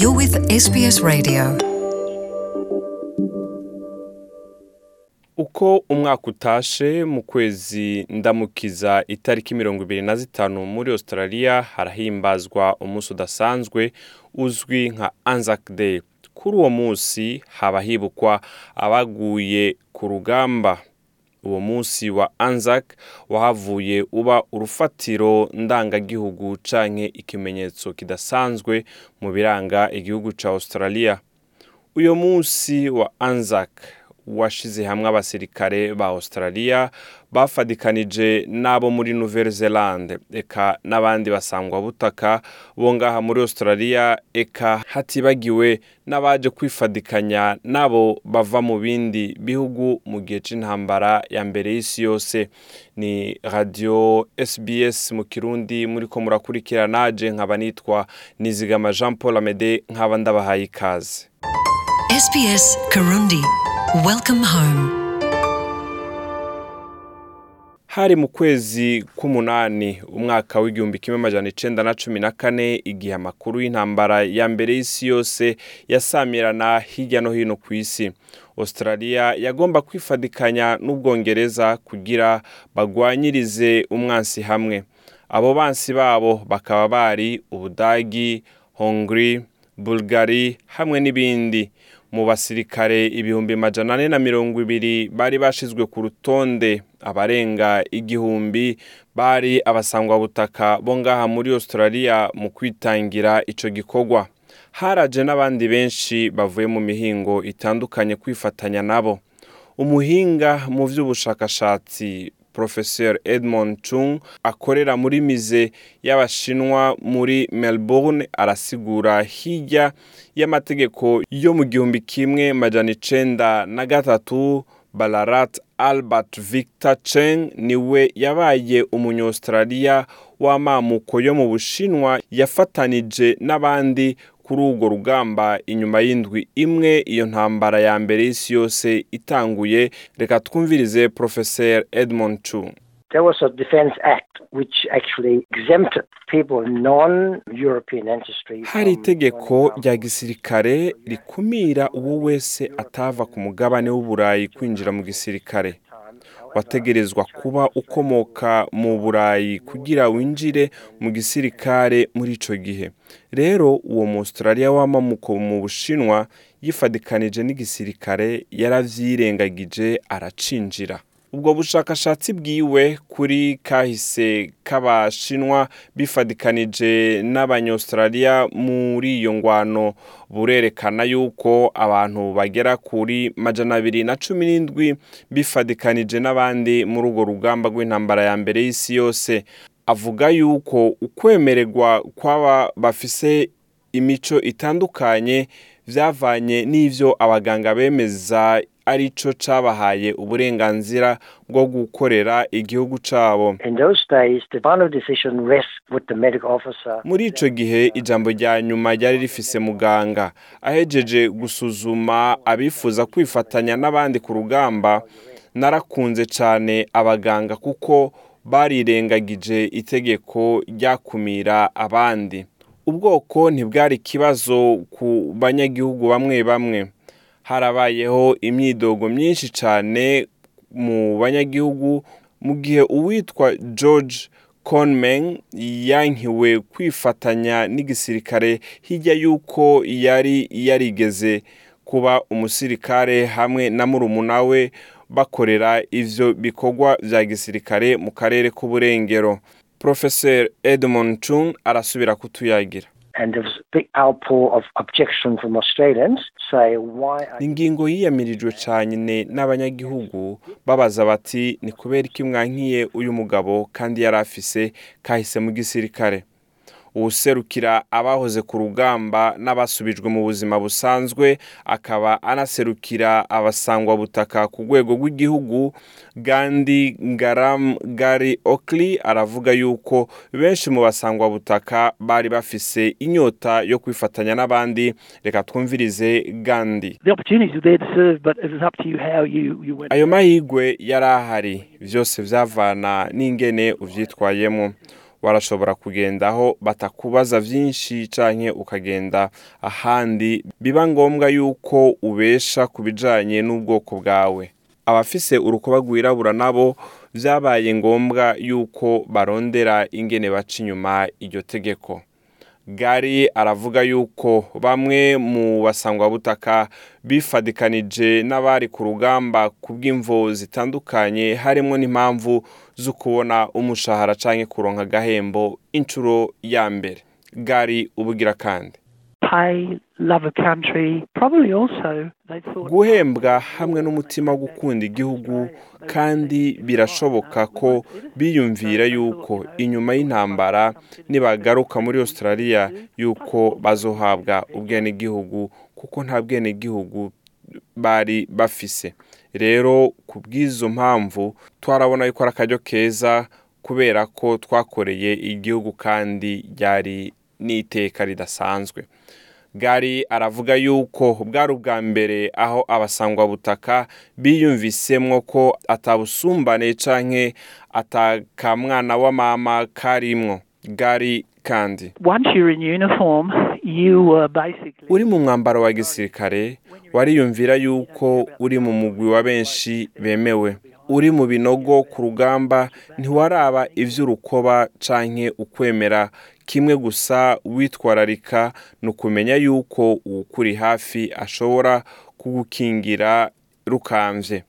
You're with SBS Radio. uko umwaka utashe mu kwezi ndamukiza itariki mirongo ibiri na zitanu muri australia harahimbazwa umunsi udasanzwe uzwi nka anzac day kuri uwo munsi haba hibukwa abaguye ku rugamba uwo munsi wa anzac wahavuye uba urufatiro ndangagihugu canke ikimenyetso kidasanzwe mu biranga igihugu ca australia. Uyo munsi wa anzac washize hamwe abasirikare ba australia bafadikanije n'abo muri nouvelle zelande eka n'abandi basangwa butaka bo ngaha muri australia eka hatibagiwe n'abaje kwifadikanya n'abo bava mu bindi bihugu mu gihe c'intambara ya mbere y'isi yose ni radio sbs mu kirundi muriko murakurikira naje nkaba nitwa nizigama jean paul amede nkaba ndabahaye ikaze SBS Karundi. Welcome home. Hari mu kwezi k'umunani umwaka w'igihumbi kimwe amajana icenda na cumi na kane igihe amakuru y'intambara ya mbere y'isi yose yasamirana hirya no hino ku isi. Australia yagomba kwifadikanya n'ubwongereza kugira bagwanyirize umwansi hamwe. Abo bansi babo bakaba bari ubudagi hongri bulgari hamwe n'ibindi. Mu basirikare ibihumbi majana ane na mirongo ibiri bari bashizwe ku rutonde. Abarenga igihumbi bari abasangwabutaka bo ngaha muri australia mu kwitangira ico gikorwa. Haraje n'abandi benshi bavuye mu mihingo itandukanye kwifatanya nabo. Umuhinga mu vy'ubushakashatsi Professor Edmond Chung akorera muri mize y'abashinwa muri Melbourne arasigura hirya y'amategeko yo mu gihumbi kimwe majana icenda na gatatu. Balarat Albert Victor Cheng ni we yabaye umunyaustralia w'amamuko yo mu Bushinwa yafatanije n'abandi kuri urwo rugamba inyuma y'indwi imwe iyo ntambara ya mbere y'isi yose itanguye reka twumvirize Professor Edmond Chung There was a Defence Act which actually exempted people non-European ancestry. hari itegeko rya gisirikare rikumira uwo wese atava ku mugabane w'uburayi kwinjira mu gisirikare wategerezwa kuba ukomoka mu burayi kugira winjire mu gisirikare muri ico gihe. Rero uwo mu australia w'amamuko mu bushinwa yifadikanije n'igisirikare yaravyirengagije aracinjira ubwo bushakashatsi bwiwe kuri kahise k'abashinwa bifadikanije n'abanyaustralia muri iyo ngwano burerekana yuko abantu bagera kuri majana abiri na cumi n'indwi bifadikanije n'abandi muri urwo rugamba rw'intambara ya mbere y'isi yose. Avuga yuko ukwemererwa kw'aba bafise imico itandukanye vyavanye n'ivyo abaganga bemeza arico cabahaye uburenganzira bwo gukorera igihugu officer. muri ico gihe ijambo rya nyuma ryari rifise muganga. Ahejeje gusuzuma abifuza kwifatanya n'abandi ku rugamba narakunze cane abaganga kuko barirengagije itegeko ryakumira abandi. Ubwoko ntibwari ikibazo ku banyagihugu bamwe bamwe. Harabayeho imyidogo myinshi cane mu banyagihugu mu gihe uwitwa george conman yankiwe kwifatanya n'igisirikare hirya y'uko yari yarigeze kuba umusirikare hamwe na murumuna we bakorera ivyo bikorwa vya gisirikare mu karere k'uburengero. Professor Edmond Chung arasubira kutuyagira. Ingingo yiyamirijwe cyane n'abanyagihugu babaza bati ni kubera iki mwankiye uyu mugabo kandi yari afise kahise mu gisirikare? Uwuserukira abahoze ku rugamba n'abasubijwe mu buzima busanzwe akaba anaserukira abasangwabutaka ku rwego rw'igihugu. Gandi ngaram gari okli aravuga yuko benshi mu basangwabutaka bari bafise inyota yo kwifatanya n'abandi. Reka twumvirize gandi ayo mahigwe yari ahari byose byavana n'ingene uvyitwayemo warashobora kugenda aho batakubaza byinshi canke ukagenda ahandi biba ngombwa yuko ubesha ku bijanye n'ubwoko bwawe. Abafise urukoba rwirabura nabo vyabaye ngombwa yuko barondera ingene baca inyuma iryo tegeko. Gari aravuga yuko bamwe mu basangwabutaka bifadikanije n'abari ku rugamba ku bw'imvo zitandukanye harimo n'impamvu zo kubona umushahara canke kuronka agahembo inshuro ya mbere. Gari ubugira kandi. Guhembwa hamwe n'umutima wo gukunda igihugu kandi birashoboka ko biyumvira yuko inyuma y'intambara nibagaruka muri australia yuko bazohabwa ubwenegihugu kuko nta bwenegihugu bari bafise. Rero ku bw'izo mpamvu twarabona yuko ari akaryo keza kubera ko twakoreye igihugu kandi ryari n'iteka ridasanzwe. Gari aravuga yuko bwari ubwa mbere aho abasangwabutaka biyumvisemwo ko atabusumbane canke atakamwana wa mama karimwo. Gari kandi. Uri mu mwambaro wa gisirikare wariyumvira yuko uri mu mugwi wa benshi bemewe. Uri mu binogo ku rugamba ntiwaraba ivy'urukoba canke ukwemera kimwe gusa witwararika ni ukumenya yuko uwukuri hafi ashobora kugukingira rukamvye.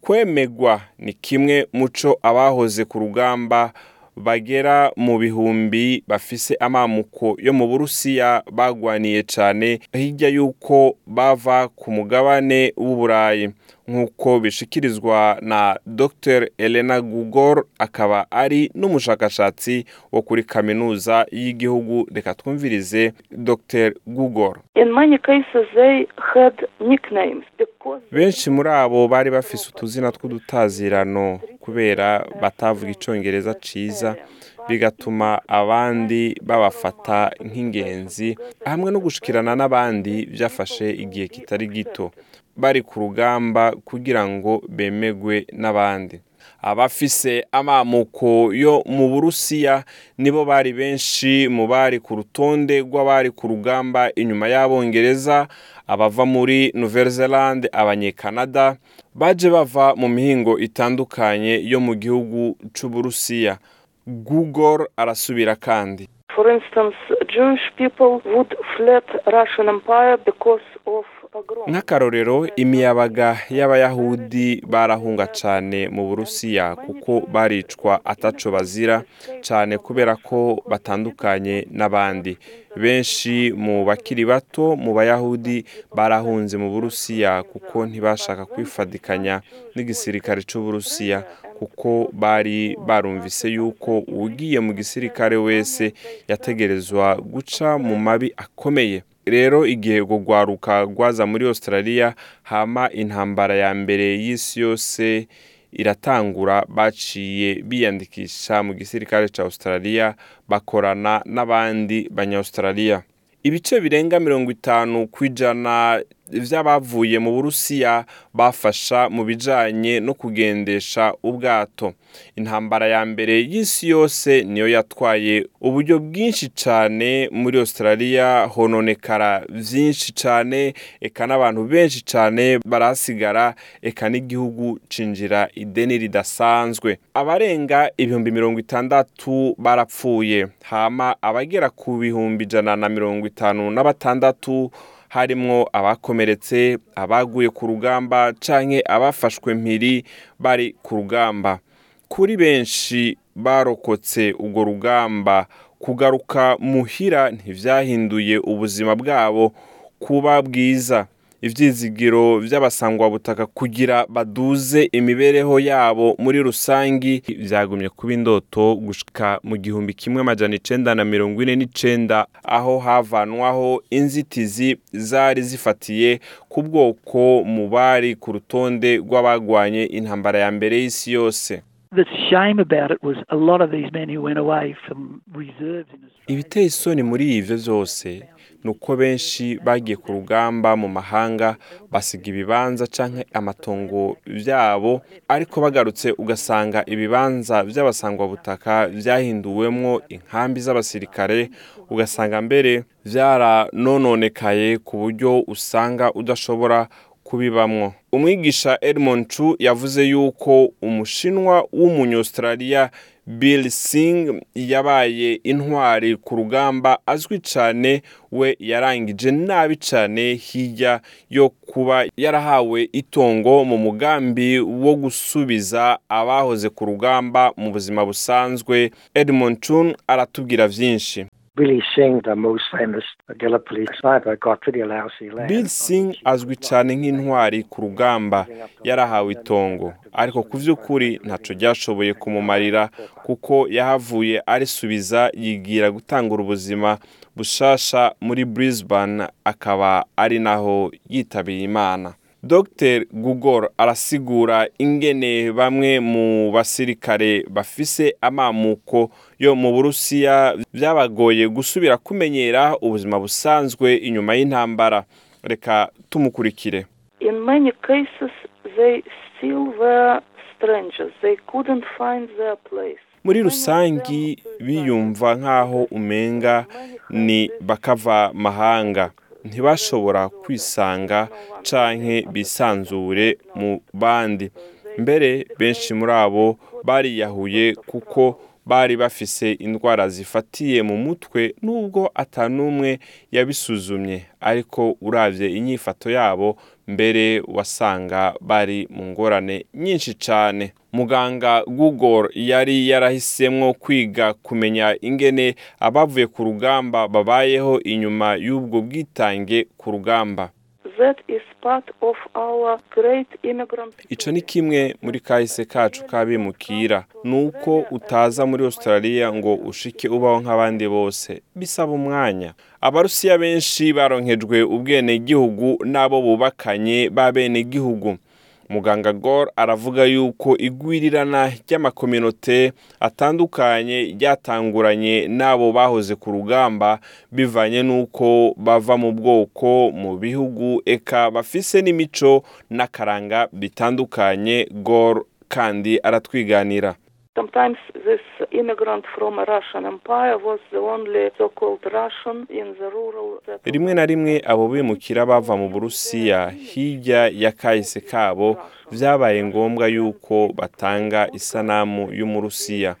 Kwemegwa ni kimwe muco abahoze ku rugamba bagera mu bihumbi bafise amamuko yo mu burusiya bagwaniye cane hirya yuko bava ku mugabane w'uburayi nk'uko bishikirizwa na dr. Elena gugor akaba ari n'umushakashatsi wo kuri kaminuza y'igihugu. Reka twumvirize dr. Gugor. In many cases, they had nicknames because benshi muri abo bari bafise utuzina tw'udutazirano kubera batavuga icongereza ciza bigatuma abandi babafata nk'ingenzi hamwe no gushikirana n'abandi byafashe igihe kitari gito. Bari ku rugamba kugira ngo bemegwe n'abandi abafise amamuko yo mu burusiya nibo bari benshi mu bari ku rutonde rw'abari ku rugamba inyuma y'abongereza abava muri nouvelle zelande abanyekanada baje bava mu mihingo itandukanye yo mu gihugu c'uburusiya google arasubira kandi For instance, Jewish people would fled Russian Empire because of. Nk'akarorero imiyabaga y'abayahudi barahunga cane mu burusiya kuko baricwa ataco bazira cane kubera ko batandukanye n'abandi. Benshi mu bakiri bato mu bayahudi barahunze mu burusiya kuko ntibashaka kwifadikanya n'igisirikare c'uburusiya kuko bari barumvise yuko ugiye mu gisirikare wese yategerezwa guca mu mabi akomeye. Rero igihe rwaruka rwaza muri australia hama intambara ya mbere y'isi yose iratangura baciye biyandikisha mu gisirikare ca australia bakorana n'abandi banya-australia ibice birenga mirongo itanu ku ijana vy'abavuye mu burusiya bafasha mu bijanye no kugendesha ubwato. Intambara ya mbere y'isi yose niyo yatwaye uburyo bwinshi cane muri australia hononekara vyinshi cane eka n'abantu benshi cane barahasigara eka n'igihugu cinjira ideni ridasanzwe. Abarenga ibihumbi mirongo itandatu barapfuye hama abagera ku bihumbi ijana na mirongo itanu na batandatu harimwo abakomeretse abaguye ku rugamba canke abafashwe mpiri bari ku rugamba. Kuri benshi barokotse urwo rugamba. Kugaruka muhira ntivyahinduye ubuzima bwabo kuba bwiza. Ivyizigiro vy'abasangwabutaka kugira baduze imibereho yabo muri rusangi vyagumye kuba indoto gushika mu gihumbi kimwe amajana icenda na mirongo ine n'icenda aho havanwaho inzitizi zari zifatiye ku bwoko mu bari ku rutonde rw'abagwanye intambara ya mbere y'isi yose. Ibiteye isoni muri ivyo vyose ni uko benshi bagiye ku rugamba mu mahanga basiga ibibanza cyangwa amatongo byabo ariko bagarutse ugasanga ibibanza by'abasangwabutaka byahinduwemo inkambi z'abasirikare ugasanga mbere byaranononekaye ku buryo usanga udashobora kubibamwo. Umwigisha Edmond Chu yavuze yuko umushinwa w'umunyaustraliya Bill Singh yabaye intwari ku rugamba azwi cyane we yarangije nabi cyane hirya yo kuba yarahawe itongo mu mugambi wo gusubiza abahoze ku rugamba mu buzima busanzwe. Edmond Chun aratubwira byinshi. Bill Singh azwi cyane nk'intwari ku rugamba yarahawe itongo. Ariko ku by'ukuri ntacyo ryashoboye kumumarira kuko yahavuye arisubiza yigira gutangura ubuzima bushasha muri Brisbane akaba ari naho yitabiye Imana. Dr. Gugor arasigura ingene bamwe mu basirikare bafise amamuko yo mu Burusiya byabagoye gusubira kumenyera ubuzima busanzwe inyuma y'intambara. Reka tumukurikire. In many cases, they still were strangers. They couldn't find their place. muri rusangi biyumva nk'aho umenga ni bakava mahanga. Ntibashobora kwisanga canke bisanzure mu bandi. Mbere benshi muri abo bariyahuye kuko bari bafise indwara zifatiye mu mutwe nubwo atanumwe yabisuzumye. Ariko uravye inyifato yabo mbere wasanga bari mu ngorane nyinshi cane. Muganga Google yari yarahisemwo kwiga kumenya ingene abavuye ku rugamba babayeho inyuma y'ubwo bwitange ku rugamba. Ico ni kimwe muri kahise kacu kabimukira nuko utaza muri Australia ngo ushike ubaho nk'abandi bose. Bisaba umwanya. Abarusiya benshi baronkejwe ubwenegihugu n'abo bubakanye b'abenegihugu muganga Gore aravuga yuko igwirirana ry'amakominote atandukanye ryatanguranye n'abo bahoze ku rugamba bivanye n'uko bava mu bwoko mu bihugu eka bafise n'imico n'akaranga bitandukanye. Gore kandi aratwiganira. Sometimes this immigrant from a Russian empire was the only so-called Russian in the rural rimwe na rimwe abo bimukira bava mu burusiya hirya ya kahise kabo byabaye ngombwa yuko batanga isanamu y'umurusiya.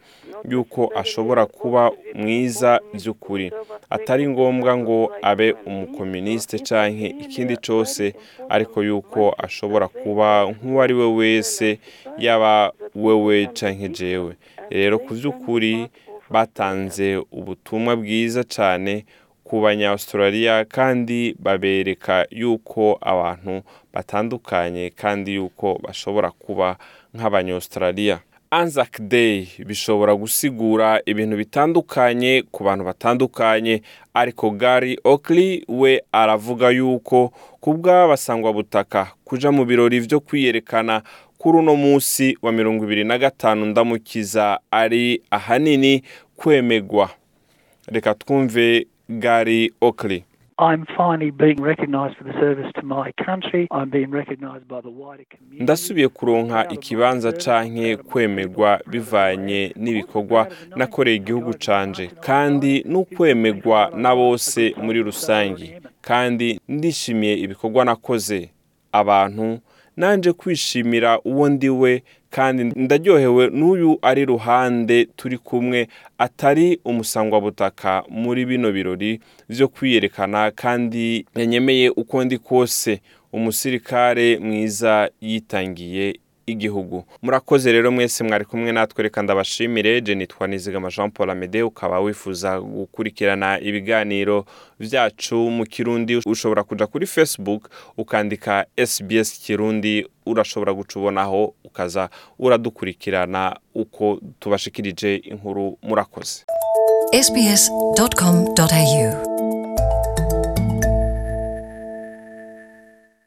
Yuko ashobora kuba mwiza by'ukuri. Atari ngombwa ngo abe umukominisite canke ikindi cose ariko yuko ashobora kuba nk'uwo ari we wese yaba wewe canke jewe. Rero ku by'ukuri batanze ubutumwa bwiza cyane ku banya-Australia kandi babereka yuko abantu batandukanye kandi yuko bashobora kuba nk'abanya-Australia Anzac Day bishobora gusigura ibintu bitandukanye ku bantu batandukanye ariko Gary Oakley we aravuga yuko ku bw'abasangwabutaka kuja mu birori vyo kwiyerekana kuri uno munsi wa mirongo ibiri na gatanu ndamukiza ari ahanini kwemegwa. Reka twumve Gary Oakley. Ndasubiye kuronka ikibanza canke kwemegwa bivanye n'ibikorwa nakoreye igihugu canje. Kandi n'ukwemegwa na bose muri rusangi kandi ndishimiye ibikorwa nakoze. Abantu nanje kwishimira uwo ndi we kandi ndaryohewe n'uyu ari ruhande turi kumwe atari umusangwabutaka muri bino birori byo kwiyerekana kandi yanyemeye uko ndi kose umusirikare mwiza yitangiye igihugu murakoze rero mwese mwari kumwe natwe reka ndabashimire. Je nitwa nizigama jean paul amede ukaba wifuza gukurikirana ibiganiro byacu mu kirundi. Ushobora kuja kuri facebook ukandika sbs kirundi urashobora guca ubonaho ukaza uradukurikirana uko tubashikirije inkuru murakoze. Sbs.com.au